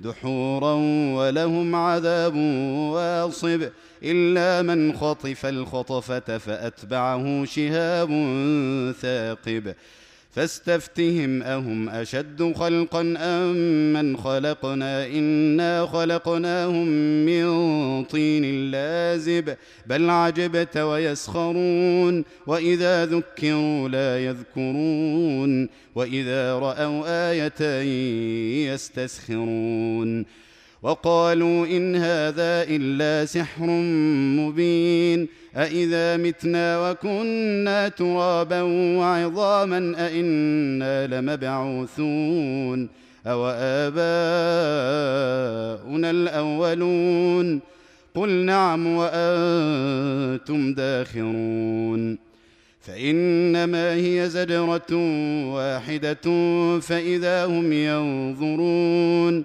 دحورا ولهم عذاب واصب إلا من خطف الخطفة فأتبعه شهاب ثاقب. فاستفتهم أهم أشد خلقا أم من خلقنا؟ إنا خلقناهم من طين لازب بل عجبت ويسخرون. وإذا ذكروا لا يذكرون وإذا رأوا آية يستسخرون. وقالوا إن هذا إلا سحر مبين. أإذا متنا وكنا ترابا وعظاما أإنا لمبعوثون أو آباؤنا الأولون قل نعم وأنتم داخرون فإنما هي زجرة واحدة فإذا هم ينظرون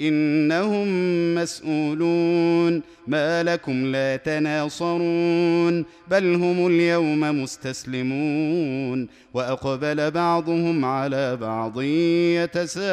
إنهم مسؤولون ما لكم لا تناصرون بل هم اليوم مستسلمون وأقبل بعضهم على بعض يتساءلون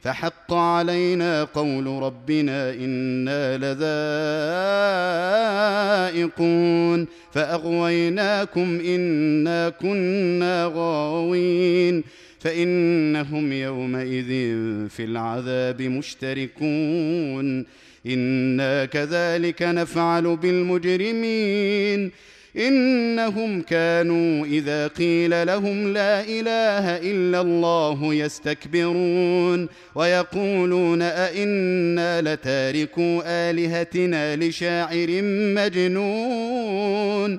فحق علينا قول ربنا إنا لذائقون فأغويناكم إنا كنا غاوين فإنهم يومئذ في العذاب مشتركون إنا كذلك نفعل بالمجرمين إنهم كانوا إذا قيل لهم لا إله إلا الله يستكبرون ويقولون أئنا لتاركو آلهتنا لشاعر مجنون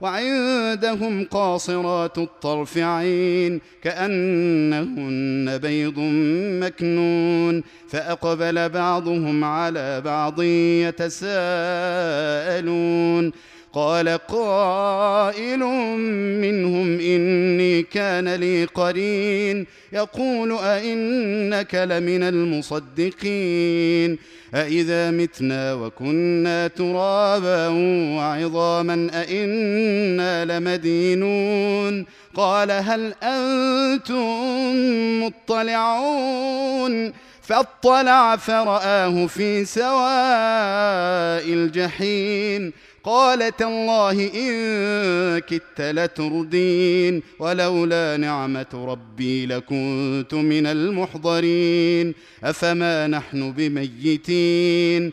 وعندهم قاصرات الطرف عين كأنهن بيض مكنون فأقبل بعضهم على بعض يتساءلون قال قائل منهم إني كان لي قرين يقول أئنك لمن المصدقين أإذا متنا وكنا ترابا وعظاما أئنا لمدينون قال هل أنتم مطلعون فاطلع فرآه في سواء الجحيم قال تالله إن كدت لتردين ولولا نعمة ربي لكنت من المحضرين أفما نحن بميتين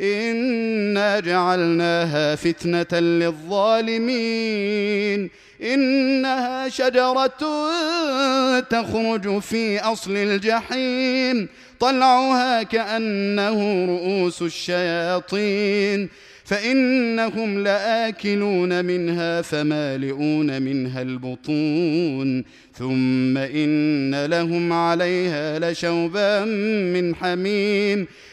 إنا جعلناها فتنة للظالمين إنها شجرة تخرج في أصل الجحيم طلعها كأنه رؤوس الشياطين فإنهم لآكلون منها فمالئون منها البطون ثم إن لهم عليها لشوبا من حميم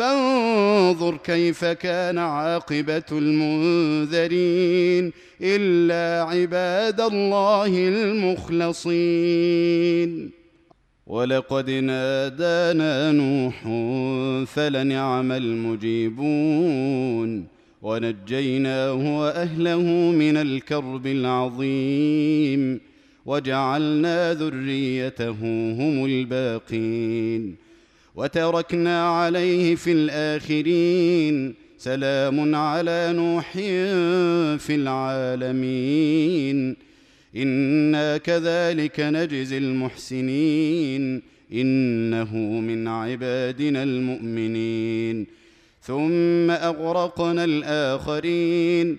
فانظر كيف كان عاقبة المنذرين إلا عباد الله المخلصين. ولقد نادانا نوح فلنعم المجيبون ونجيناه وأهله من الكرب العظيم وجعلنا ذريته هم الباقين. وتركنا عليه في الآخرين. سلام على نوح في العالمين. إنا كذلك نجزي المحسنين. إنه من عبادنا المؤمنين. ثم أغرقنا الآخرين.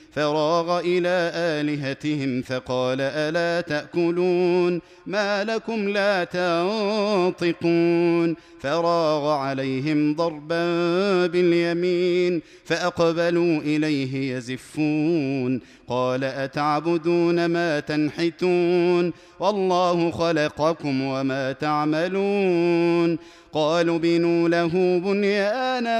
فراغ إلى آلهتهم فقال ألا تأكلون ما لكم لا تنطقون فراغ عليهم ضربا باليمين فأقبلوا إليه يزفون قال أتعبدون ما تنحتون والله خلقكم وما تعملون. قالوا بنوا له بنيانا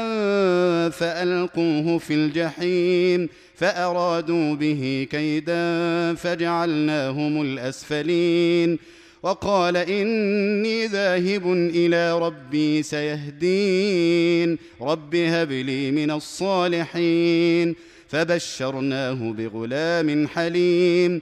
فألقوه في الجحيم فأرادوا به كيدا فجعلناهم الأسفلين. وقال إني ذاهب إلى ربي سيهدين. رب هب لي من الصالحين. فبشرناه بغلام حليم.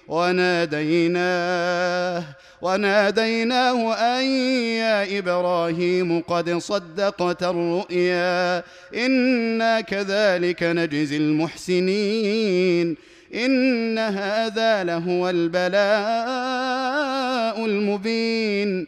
وناديناه وناديناه أن يا إبراهيم قد صدقت الرؤيا إنا كذلك نجزي المحسنين إن هذا لهو البلاء المبين.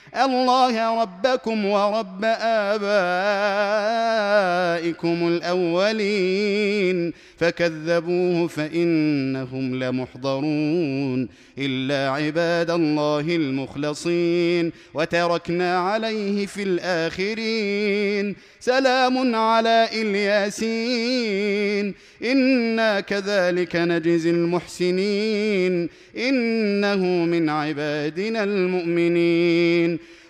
الله ربكم ورب آبائكم الأولين. فكذبوه فإنهم لمحضرون. إلا عباد الله المخلصين. وتركنا عليه في الآخرين. سلام على الياسين إنا كذلك نجزي المحسنين. إنه من عبادنا المؤمنين.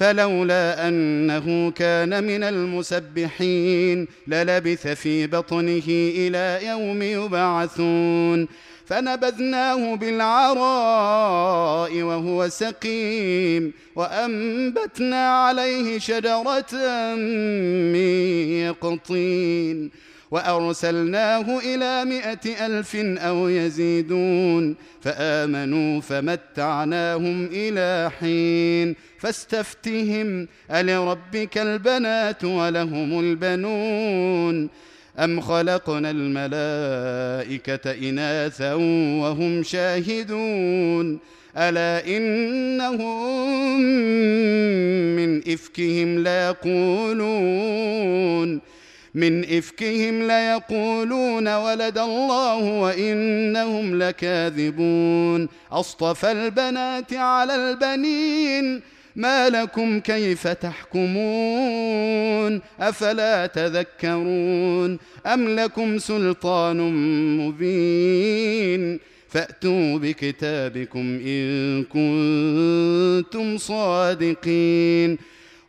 فلولا أنه كان من المسبحين للبث في بطنه إلى يوم يبعثون. فنبذناه بالعراء وهو سقيم وأنبتنا عليه شجرة من يقطين. وأرسلناه إلى مائه ألف أو يزيدون فآمنوا فمتعناهم إلى حين فاستفتهم ألربك البنات ولهم البنون أم خلقنا الملائكة إناثا وهم شاهدون ألا إنهم من إفكهم ليقولون من إفكهم ليقولون ولد الله وإنهم لكاذبون. أصطفى البنات على البنين ما لكم كيف تحكمون؟ أفلا تذكرون؟ أم لكم سلطان مبين؟ فأتوا بكتابكم إن كنتم صادقين.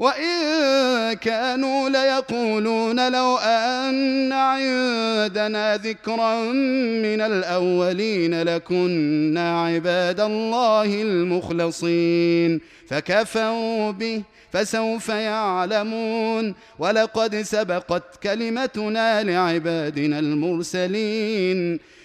وإن كانوا ليقولون لو أن عندنا ذكرا من الأولين لكنا عباد الله المخلصين فكفروا به فسوف يعلمون ولقد سبقت كلمتنا لعبادنا المرسلين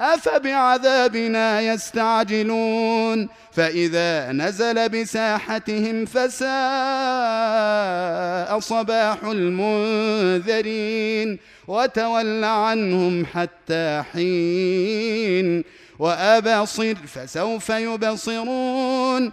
أفبعذابنا يستعجلون فإذا نزل بساحتهم فساء صباح المنذرين وتول عنهم حتى حين وأبصر فسوف يبصرون